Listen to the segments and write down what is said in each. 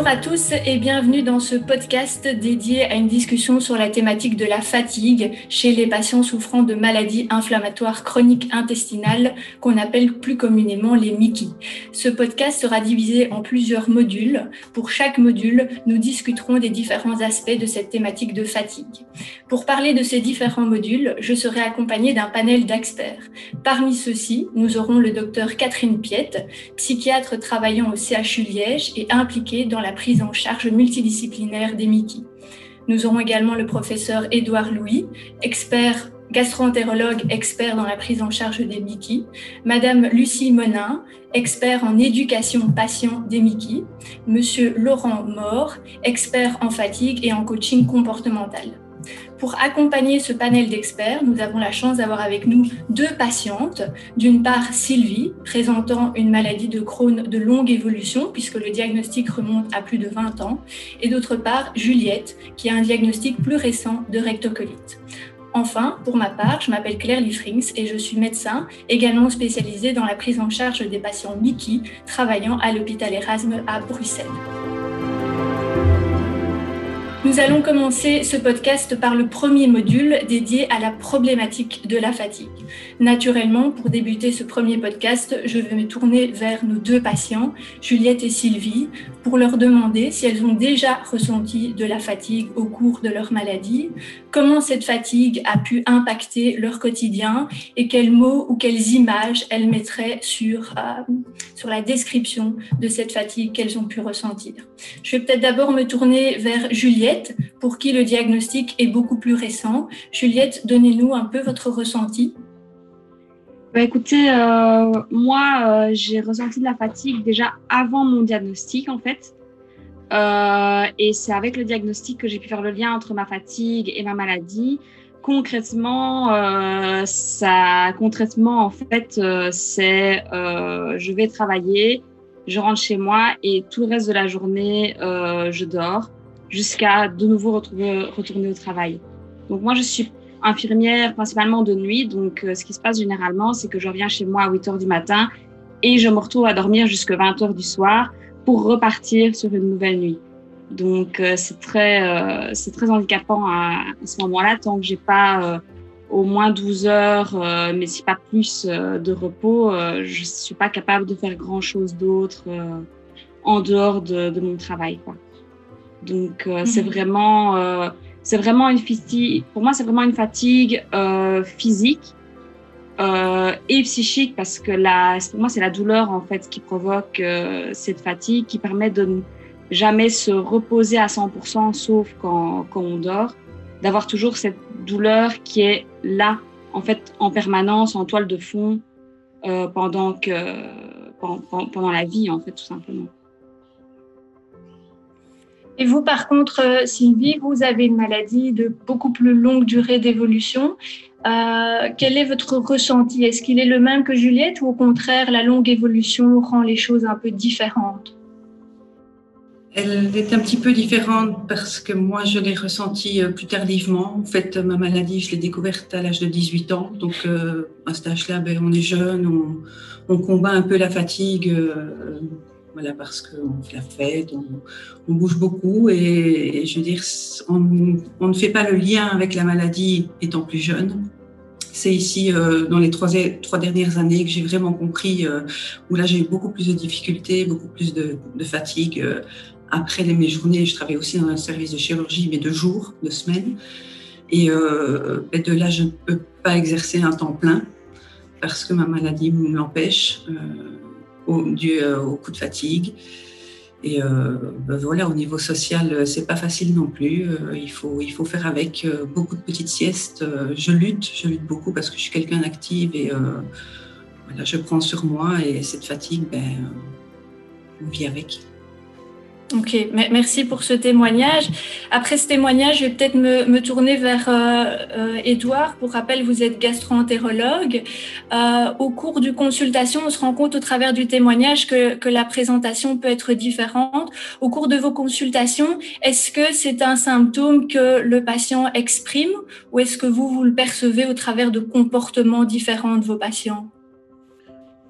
Bonjour à tous et bienvenue dans ce podcast dédié à une discussion sur la thématique de la fatigue chez les patients souffrant de maladies inflammatoires chroniques intestinales qu'on appelle plus communément les MICI. Ce podcast sera divisé en plusieurs modules. Pour chaque module, nous discuterons des différents aspects de cette thématique de fatigue. Pour parler de ces différents modules, je serai accompagnée d'un panel d'experts. Parmi ceux-ci, nous aurons le docteur Catherine Piette, psychiatre travaillant au CHU Liège et impliquée dans la prise en charge multidisciplinaire des MICI. Nous aurons également le professeur Édouard Louis, expert gastroentérologue expert dans la prise en charge des MICI, Madame Lucie Monin, expert en éducation patient des MICI, Monsieur Laurent Mort, expert en fatigue et en coaching comportemental. Pour accompagner ce panel d'experts, nous avons la chance d'avoir avec nous deux patientes. D'une part, Sylvie, présentant une maladie de Crohn de longue évolution, puisque le diagnostic remonte à plus de 20 ans. Et d'autre part, Juliette, qui a un diagnostic plus récent de rectocolite. Enfin, pour ma part, je m'appelle Claire Liefrings et je suis médecin, également spécialisée dans la prise en charge des patients Mickey, travaillant à l'hôpital Erasme à Bruxelles. Nous allons commencer ce podcast par le premier module dédié à la problématique de la fatigue. Naturellement, pour débuter ce premier podcast, je vais me tourner vers nos deux patients, Juliette et Sylvie, pour leur demander si elles ont déjà ressenti de la fatigue au cours de leur maladie, comment cette fatigue a pu impacter leur quotidien et quels mots ou quelles images elles mettraient sur, euh, sur la description de cette fatigue qu'elles ont pu ressentir. Je vais peut-être d'abord me tourner vers Juliette pour qui le diagnostic est beaucoup plus récent. Juliette, donnez-nous un peu votre ressenti. Bah, écoutez, euh, moi, euh, j'ai ressenti de la fatigue déjà avant mon diagnostic, en fait. Euh, et c'est avec le diagnostic que j'ai pu faire le lien entre ma fatigue et ma maladie. Concrètement, ça, concrètement, en fait, c'est je vais travailler, je rentre chez moi et tout le reste de la journée, je dors jusqu'à de nouveau retourner au travail. Donc moi, je suis infirmière principalement de nuit. Donc euh, ce qui se passe généralement, c'est que je reviens chez moi à 8 heures du matin et je me retrouve à dormir jusqu'à 20 heures du soir pour repartir sur une nouvelle nuit. Donc euh, c'est très, euh, c'est très handicapant à, ce moment-là tant que j'ai pas au moins 12 heures, mais si pas plus de repos, je suis pas capable de faire grand chose d'autre en dehors de, de mon travail. Quoi. Donc, euh, c'est mhm. vraiment, euh, c'est vraiment une fatigue. Pour moi, c'est vraiment une fatigue euh, physique et psychique parce que la, pour moi, c'est la douleur en fait qui provoque cette fatigue, qui permet de ne jamais se reposer à 100%, sauf quand, quand on dort, d'avoir toujours cette douleur qui est là, en fait, en permanence, en toile de fond, pendant que pendant, pendant la vie, en fait, tout simplement. Et vous, par contre, euh, Sylvie, vous avez une maladie de beaucoup plus longue durée d'évolution. Euh, quel est votre ressenti? Est-ce qu'il est le même que Juliette ou au contraire, la longue évolution rend les choses un peu différentes? Elle est un petit peu différente parce que moi, je l'ai ressentie euh, plus tardivement. En fait, ma maladie, je l'ai découverte à l'âge de 18 ans. Donc, à cet âge-là, ben, on est jeune, on, on, combat un peu la fatigue voilà, parce qu'on la fête, on, bouge beaucoup et, je veux dire, on, ne fait pas le lien avec la maladie étant plus jeune. C'est ici, euh, dans les trois, dernières années, que j'ai vraiment compris euh, où là j'ai eu beaucoup plus de difficultés, beaucoup plus de, fatigue. Euh, après mes journées, je travaillais aussi dans un service de chirurgie, mais de jours, de semaines. Et ben de là, je ne peux pas exercer un temps plein parce que ma maladie m'empêche. Au, dû euh, au coup de fatigue. Et euh, ben voilà, au niveau social, euh, c'est pas facile non plus. il, faut, il faut faire avec beaucoup de petites siestes. je lutte, je lutte beaucoup parce que je suis quelqu'un d'active et je prends sur moi et cette fatigue, ben, on vit avec. Ok, merci pour ce témoignage. Après ce témoignage, je vais peut-être me, tourner vers Edouard. Euh, pour rappel, vous êtes gastro-entérologue. Euh, au cours du consultation, on se rend compte au travers du témoignage que, que la présentation peut être différente. Au cours de vos consultations, est-ce que c'est un symptôme que le patient exprime ou est-ce que vous, vous le percevez au travers de comportements différents de vos patients?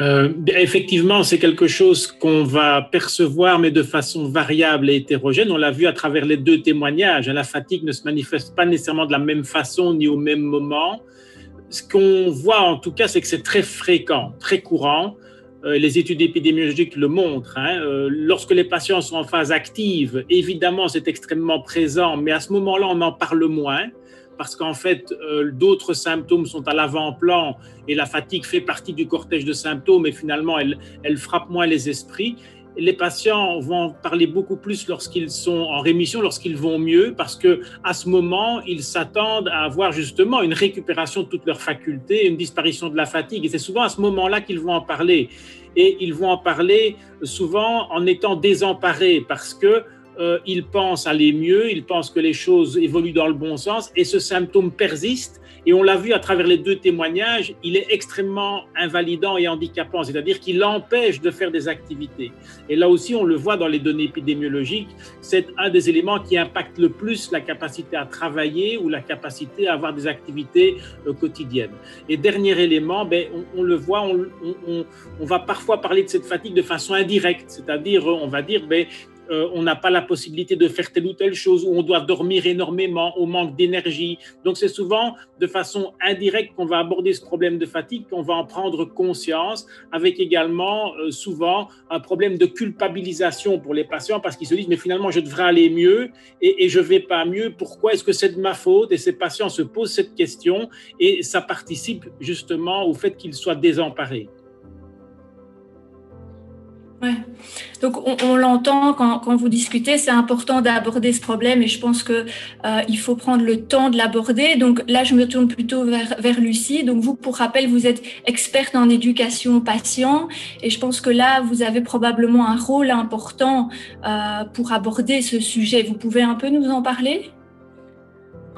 Euh, effectivement, c'est quelque chose qu'on va percevoir, mais de façon variable et hétérogène. On l'a vu à travers les deux témoignages. La fatigue ne se manifeste pas nécessairement de la même façon ni au même moment. Ce qu'on voit en tout cas, c'est que c'est très fréquent, très courant. Euh, les études épidémiologiques le montrent. Hein. Euh, lorsque les patients sont en phase active, évidemment, c'est extrêmement présent, mais à ce moment-là, on en parle moins parce qu'en fait, euh, d'autres symptômes sont à l'avant-plan et la fatigue fait partie du cortège de symptômes et finalement, elle, elle frappe moins les esprits. Les patients vont parler beaucoup plus lorsqu'ils sont en rémission, lorsqu'ils vont mieux, parce que à ce moment, ils s'attendent à avoir justement une récupération de toutes leurs facultés, une disparition de la fatigue. Et c'est souvent à ce moment-là qu'ils vont en parler. Et ils vont en parler souvent en étant désemparés, parce que euh, il pense aller mieux, il pense que les choses évoluent dans le bon sens et ce symptôme persiste. Et on l'a vu à travers les deux témoignages, il est extrêmement invalidant et handicapant, c'est-à-dire qu'il empêche de faire des activités. Et là aussi, on le voit dans les données épidémiologiques, c'est un des éléments qui impacte le plus la capacité à travailler ou la capacité à avoir des activités euh, quotidiennes. Et dernier élément, ben, on, le voit, on, va parfois parler de cette fatigue de façon indirecte, c'est-à-dire on va dire, ben, euh, on n'a pas la possibilité de faire telle ou telle chose, ou on doit dormir énormément, on manque d'énergie. Donc c'est souvent de façon indirecte qu'on va aborder ce problème de fatigue, qu'on va en prendre conscience, avec également euh, souvent un problème de culpabilisation pour les patients, parce qu'ils se disent, mais finalement, je devrais aller mieux et, et je vais pas mieux, pourquoi est-ce que c'est de ma faute? Et ces patients se posent cette question et ça participe justement au fait qu'ils soient désemparés. Ouais. Donc on, l'entend quand, vous discutez, c'est important d'aborder ce problème et je pense que euh, il faut prendre le temps de l'aborder. Donc là, je me tourne plutôt vers, vers Lucie. Donc vous, pour rappel, vous êtes experte en éducation patient et je pense que là, vous avez probablement un rôle important euh, pour aborder ce sujet. Vous pouvez un peu nous en parler?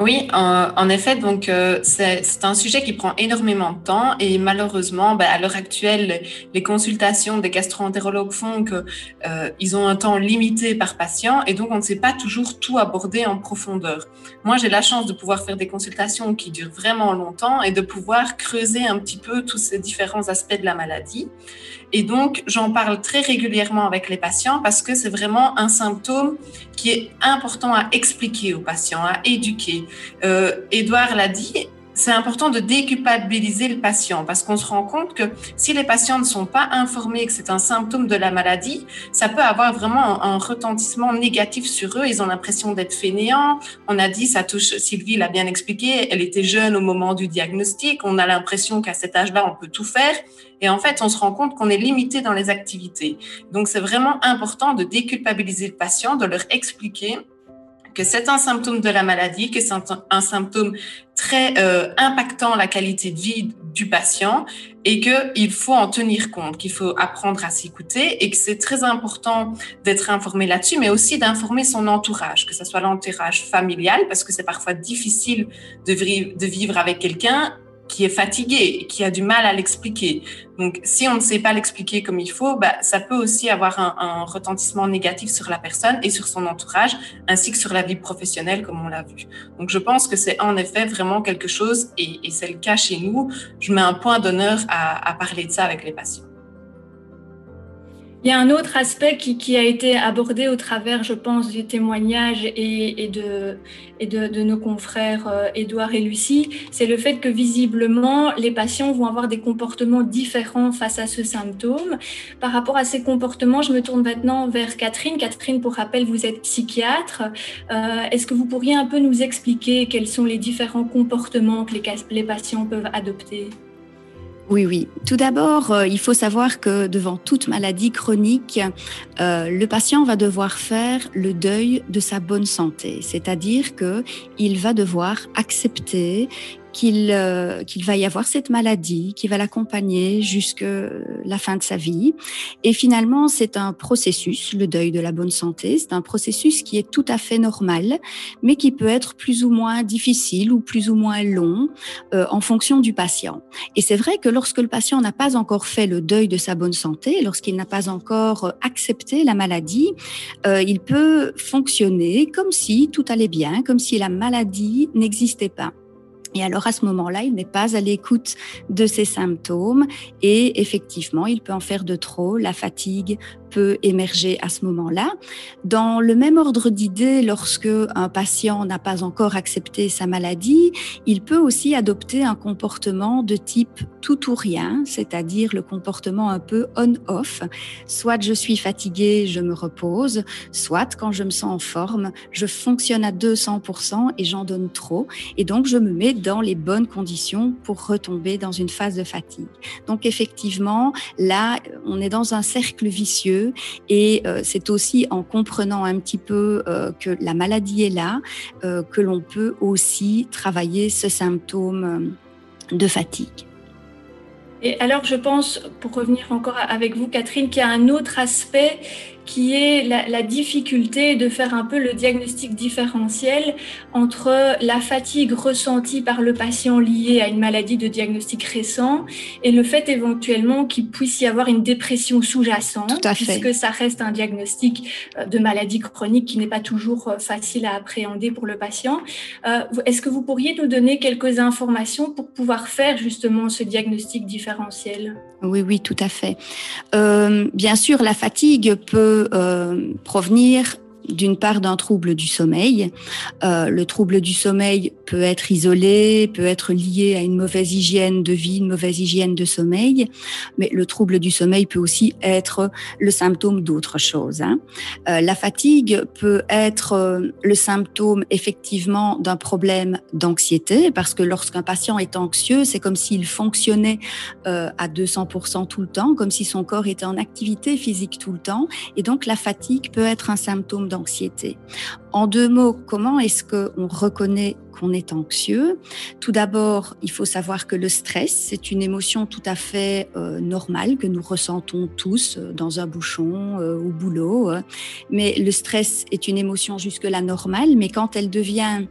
Oui, en, effet, donc euh, c'est un sujet qui prend énormément de temps et malheureusement, ben, à l'heure actuelle, les consultations des gastro-entérologues font que euh, ils ont un temps limité par patient et donc on ne sait pas toujours tout aborder en profondeur. Moi, j'ai la chance de pouvoir faire des consultations qui durent vraiment longtemps et de pouvoir creuser un petit peu tous ces différents aspects de la maladie. Et donc, j'en parle très régulièrement avec les patients parce que c'est vraiment un symptôme qui est important à expliquer aux patients, à éduquer. Euh, Edouard l'a dit, c'est important de déculpabiliser le patient parce qu'on se rend compte que si les patients ne sont pas informés que c'est un symptôme de la maladie, ça peut avoir vraiment un, retentissement négatif sur eux. Ils ont l'impression d'être fainéants. On a dit, ça touche, Sylvie l'a bien expliqué, elle était jeune au moment du diagnostic. On a l'impression qu'à cet âge-là, on peut tout faire. Et en fait, on se rend compte qu'on est limité dans les activités. Donc, c'est vraiment important de déculpabiliser le patient, de leur expliquer que c'est un symptôme de la maladie, que c'est un, symptôme très euh, impactant la qualité de vie du patient et qu'il faut en tenir compte, qu'il faut apprendre à s'écouter et que c'est très important d'être informé là-dessus, mais aussi d'informer son entourage, que ce soit l'entourage familial, parce que c'est parfois difficile de, de vivre avec quelqu'un qui est fatigué et qui a du mal à l'expliquer. Donc, si on ne sait pas l'expliquer comme il faut, bah, ça peut aussi avoir un, retentissement négatif sur la personne et sur son entourage, ainsi que sur la vie professionnelle, comme on l'a vu. Donc, je pense que c'est en effet vraiment quelque chose, et, c'est le cas chez nous. Je mets un point d'honneur à parler de ça avec les patients. Il y a un autre aspect qui, a été abordé au travers, je pense, des témoignages et, de, nos confrères euh, Édouard et Lucie, c'est le fait que visiblement, les patients vont avoir des comportements différents face à ce symptôme. Par rapport à ces comportements, je me tourne maintenant vers Catherine. Catherine, pour rappel, vous êtes psychiatre. Euh, est-ce que vous pourriez un peu nous expliquer quels sont les différents comportements que les patients peuvent adopter? Oui, oui. Tout d'abord, euh, il faut savoir que devant toute maladie chronique, euh, le patient va devoir faire le deuil de sa bonne santé, c'est-à-dire que il va devoir accepter qu'il euh, qu'il va y avoir cette maladie qui va l'accompagner jusque la fin de sa vie. Et finalement, c'est un processus, le deuil de la bonne santé, c'est un processus qui est tout à fait normal, mais qui peut être plus ou moins difficile ou plus ou moins long euh, en fonction du patient. Et c'est vrai que lorsque le patient n'a pas encore fait le deuil de sa bonne santé, lorsqu'il n'a pas encore accepté la maladie, euh, il peut fonctionner comme si tout allait bien, comme si la maladie n'existait pas. Et alors à ce moment-là, il n'est pas à l'écoute de ses symptômes et effectivement, il peut en faire de trop. La fatigue peut émerger à ce moment-là. Dans le même ordre d'idée, lorsque un patient n'a pas encore accepté sa maladie, il peut aussi adopter un comportement de type tout ou rien, c'est-à-dire le comportement un peu on-off. Soit je suis fatigué, je me repose, soit quand je me sens en forme, je fonctionne à 200% et j'en donne trop. Et donc, je me mets dans les bonnes conditions pour retomber dans une phase de fatigue. Donc, effectivement, là, on est dans un cercle vicieux et euh, c'est aussi en comprenant un petit peu euh, que la maladie est là euh, que l'on peut aussi travailler ce symptôme de fatigue. Et alors, je pense, pour revenir encore avec vous, Catherine, qu'il y a un autre aspect qui est la, difficulté de faire un peu le diagnostic différentiel entre la fatigue ressentie par le patient liée à une maladie de diagnostic récent et le fait éventuellement qu'il puisse y avoir une dépression sous-jacente, puisque ça reste un diagnostic euh, de maladie chronique qui n'est pas toujours euh, facile à appréhender pour le patient. Euh, est-ce que vous pourriez nous donner quelques informations pour pouvoir faire justement ce diagnostic différentiel? Oui, oui, tout à fait. bien sûr, la fatigue peut euh, provenir d'une part d'un trouble du sommeil. Euh, le trouble du sommeil peut être isolé, peut être lié à une mauvaise hygiène de vie, une mauvaise hygiène de sommeil, mais le trouble du sommeil peut aussi être le symptôme d'autre chose. Hein. Euh, la fatigue peut être euh, le symptôme effectivement d'un problème d'anxiété, parce que lorsqu'un patient est anxieux, c'est comme s'il fonctionnait à 200% tout le temps, comme si son corps était en activité physique tout le temps, et donc la fatigue peut être un symptôme En deux mots, comment est-ce qu'on reconnaît qu'on est anxieux? Tout d'abord, il faut savoir que le stress, c'est une émotion tout à fait euh, normale que nous ressentons tous euh, dans un bouchon, euh, au boulot. Mais le stress est une émotion jusque-là normale, mais quand elle devient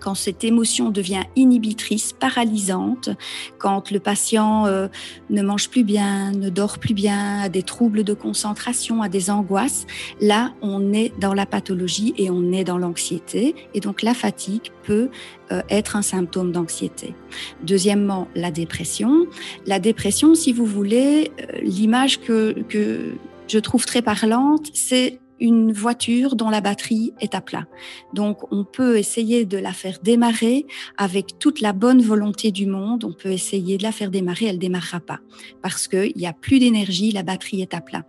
quand cette émotion devient inhibitrice, paralysante, quand le patient euh, ne mange plus bien, ne dort plus bien, a des troubles de concentration, a des angoisses, là, on est dans la pathologie et on est dans l'anxiété. Et donc, la fatigue peut euh, être un symptôme d'anxiété. Deuxièmement, la dépression. La dépression, si vous voulez, euh, l'image que, que je trouve très parlante, c'est une voiture dont la batterie est à plat. Donc, on peut essayer de la faire démarrer avec toute la bonne volonté du monde. On peut essayer de la faire démarrer, elle démarrera pas parce qu'il n'y a plus d'énergie, la batterie est à plat.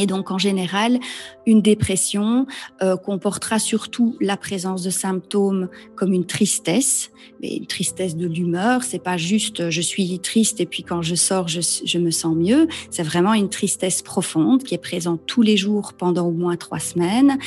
Et donc, en général, une dépression euh, comportera surtout la présence de symptômes comme une tristesse, mais une tristesse de l'humeur. C'est pas juste euh, je suis triste et puis quand je sors, je, me sens mieux. C'est vraiment une tristesse profonde qui est présente tous les jours pendant au moins trois semaines.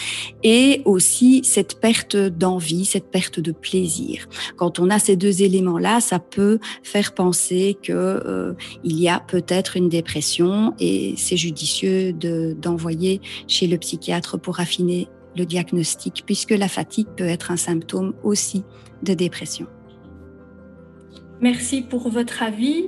Et aussi cette perte d'envie, cette perte de plaisir. Quand on a ces deux éléments-là, ça peut faire penser que euh, il y a peut-être une dépression et c'est judicieux de d'envoyer chez le psychiatre pour affiner le diagnostic, puisque la fatigue peut être un symptôme aussi de dépression. Merci pour votre avis.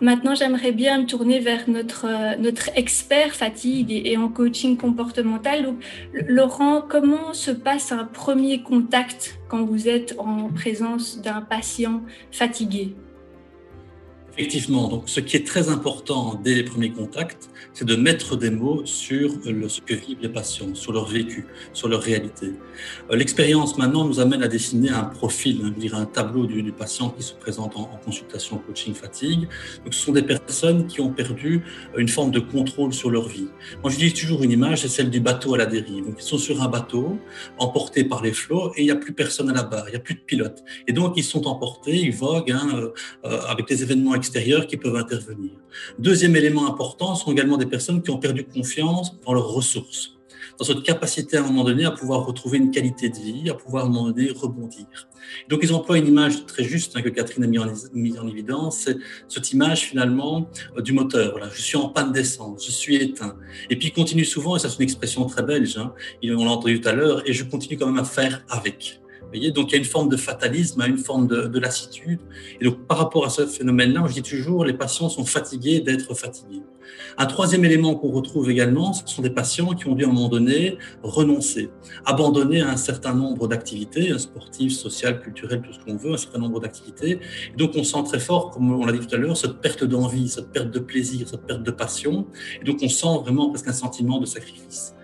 Maintenant, j'aimerais bien me tourner vers notre, notre expert fatigue et, en coaching comportemental. Laurent, comment se passe un premier contact quand vous êtes en présence d'un patient fatigué? Effectivement, donc ce qui est très important dès les premiers contacts, c'est de mettre des mots sur ce que vivent les patients, sur leur vécu, sur leur réalité. Euh, l'expérience maintenant nous amène à dessiner un profil, hein, dire un tableau du, patient qui se présente en, en, consultation coaching fatigue. Donc ce sont des personnes qui ont perdu une forme de contrôle sur leur vie. Moi je dis toujours une image, c'est celle du bateau à la dérive. Donc ils sont sur un bateau, emportés par les flots, et il n'y a plus personne à la barre, il n'y a plus de pilote. Et donc ils sont emportés, ils voguent hein, euh, euh avec des événements extérieurs qui peuvent intervenir. Deuxième élément important sont également des personnes qui ont perdu confiance dans leurs ressources, dans cette capacité à un moment donné à pouvoir retrouver une qualité de vie, à pouvoir à un moment donné rebondir. Donc ils emploient une image très juste hein, que Catherine a mis en, mis en évidence, c'est cette image finalement euh, du moteur. Voilà, je suis en panne d'essence, je suis éteint. Et puis il continue souvent, et ça c'est une expression très belge, hein, on l'a entendu tout à l'heure, et je continue quand même à faire avec donc il y a une forme de fatalisme, une forme de, lassitude. Et donc par rapport à ce phénomène-là, je dis toujours, les patients sont fatigués d'être fatigués. Un troisième élément qu'on retrouve également, ce sont des patients qui ont dû à un moment donné renoncer, abandonner un certain nombre d'activités, sportives, sociales, culturelles, tout ce qu'on veut, un certain nombre d'activités. Donc on sent très fort, comme on l'a dit tout à l'heure, cette perte d'envie, cette perte de plaisir, cette perte de passion. Et donc on sent vraiment presque un sentiment de sacrifice.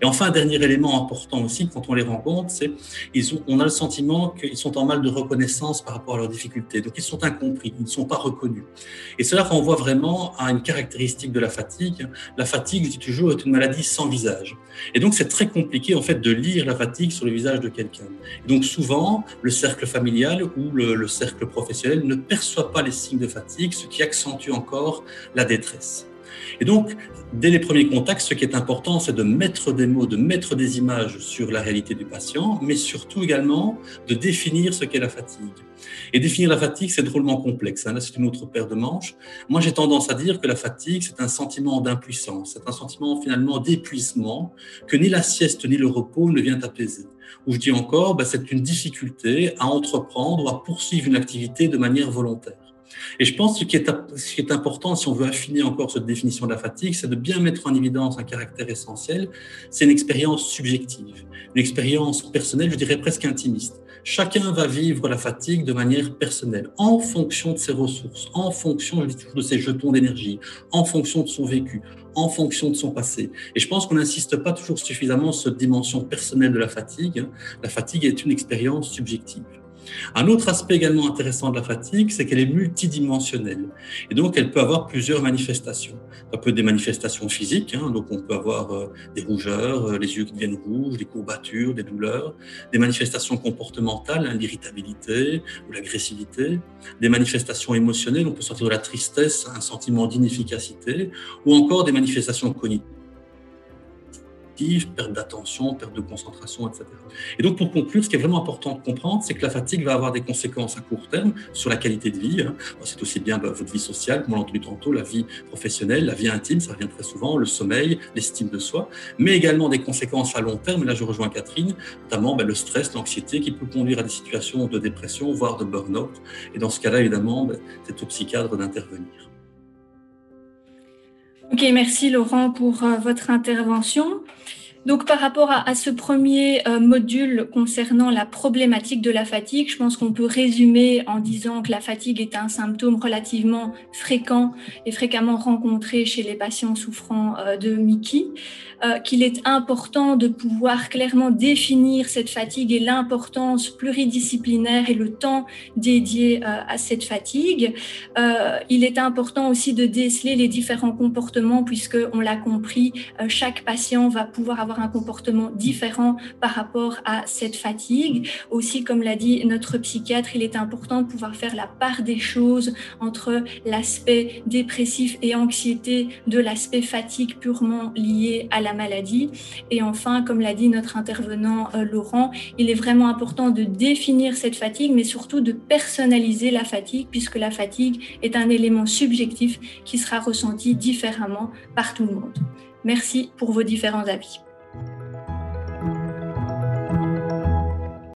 Et enfin, un dernier élément important aussi, quand on les rencontre, c'est ils ont, on a le sentiment qu'ils sont en mal de reconnaissance par rapport à leurs difficultés. Donc, ils sont incompris, ils ne sont pas reconnus. Et cela renvoie vraiment à une caractéristique de la fatigue. La fatigue, je dis toujours, est une maladie sans visage. Et donc, c'est très compliqué, en fait, de lire la fatigue sur le visage de quelqu'un. Donc, souvent, le cercle familial ou le cercle professionnel ne perçoit pas les signes de fatigue, ce qui accentue encore la détresse. Et donc, dès les premiers contacts, ce qui est important, c'est de mettre des mots, de mettre des images sur la réalité du patient, mais surtout également de définir ce qu'est la fatigue. Et définir la fatigue, c'est drôlement complexe. Hein. Là, c'est une autre paire de manches. Moi, j'ai tendance à dire que la fatigue, c'est un sentiment d'impuissance, c'est un sentiment finalement d'épuisement que ni la sieste ni le repos ne vient apaiser. Ou je dis encore, ben, c'est une difficulté à entreprendre ou à poursuivre une activité de manière volontaire. Et je pense que ce qui est, important, si on veut affiner encore cette définition de la fatigue, c'est de bien mettre en évidence un caractère essentiel. C'est une expérience subjective, une expérience personnelle, je dirais presque intimiste. Chacun va vivre la fatigue de manière personnelle, en fonction de ses ressources, en fonction de ses jetons d'énergie, en fonction de son vécu, en fonction de son passé. Et je pense qu'on n'insiste pas toujours suffisamment sur cette dimension personnelle de la fatigue. La fatigue est une expérience subjective. Un autre aspect également intéressant de la fatigue, c'est qu'elle est multidimensionnelle. Et donc, elle peut avoir plusieurs manifestations. Ça peut être des manifestations physiques, hein, donc on peut avoir euh, des rougeurs, euh, les yeux qui deviennent rouges, des courbatures, des douleurs, des manifestations comportementales, hein, l'irritabilité ou l'agressivité, des manifestations émotionnelles, on peut sentir de la tristesse, un sentiment d'inefficacité, ou encore des manifestations cognitives perte d'attention, perte de concentration, etc. Et donc, pour conclure, ce qui est vraiment important de comprendre, c'est que la fatigue va avoir des conséquences à court terme sur la qualité de vie. Hein. C'est aussi bien bah, votre vie sociale, comme on l'a entendu tantôt, la vie professionnelle, la vie intime, ça revient très souvent, le sommeil, l'estime de soi, mais également des conséquences à long terme. Là, je rejoins Catherine, notamment bah, le stress, l'anxiété, qui peut conduire à des situations de dépression, voire de burn-out. Et dans ce cas-là, évidemment, bah, c'est au psychiatre d'intervenir. Ok, merci Laurent pour euh, votre intervention. Donc par rapport à, ce premier euh, module concernant la problématique de la fatigue, je pense qu'on peut résumer en disant que la fatigue est un symptôme relativement fréquent et fréquemment rencontré chez les patients souffrant euh, de Mickey, euh, qu'il est important de pouvoir clairement définir cette fatigue et l'importance pluridisciplinaire et le temps dédié à cette fatigue. il est important aussi de déceler les différents comportements puisque on l'a compris, chaque patient va pouvoir un comportement différent par rapport à cette fatigue. Aussi, comme l'a dit notre psychiatre, il est important de pouvoir faire la part des choses entre l'aspect dépressif et anxiété de l'aspect fatigue purement lié à la maladie. Et enfin, comme l'a dit notre intervenant euh, Laurent, il est vraiment important de définir cette fatigue, mais surtout de personnaliser la fatigue, puisque la fatigue est un élément subjectif qui sera ressenti différemment par tout le monde. Merci pour vos différents avis.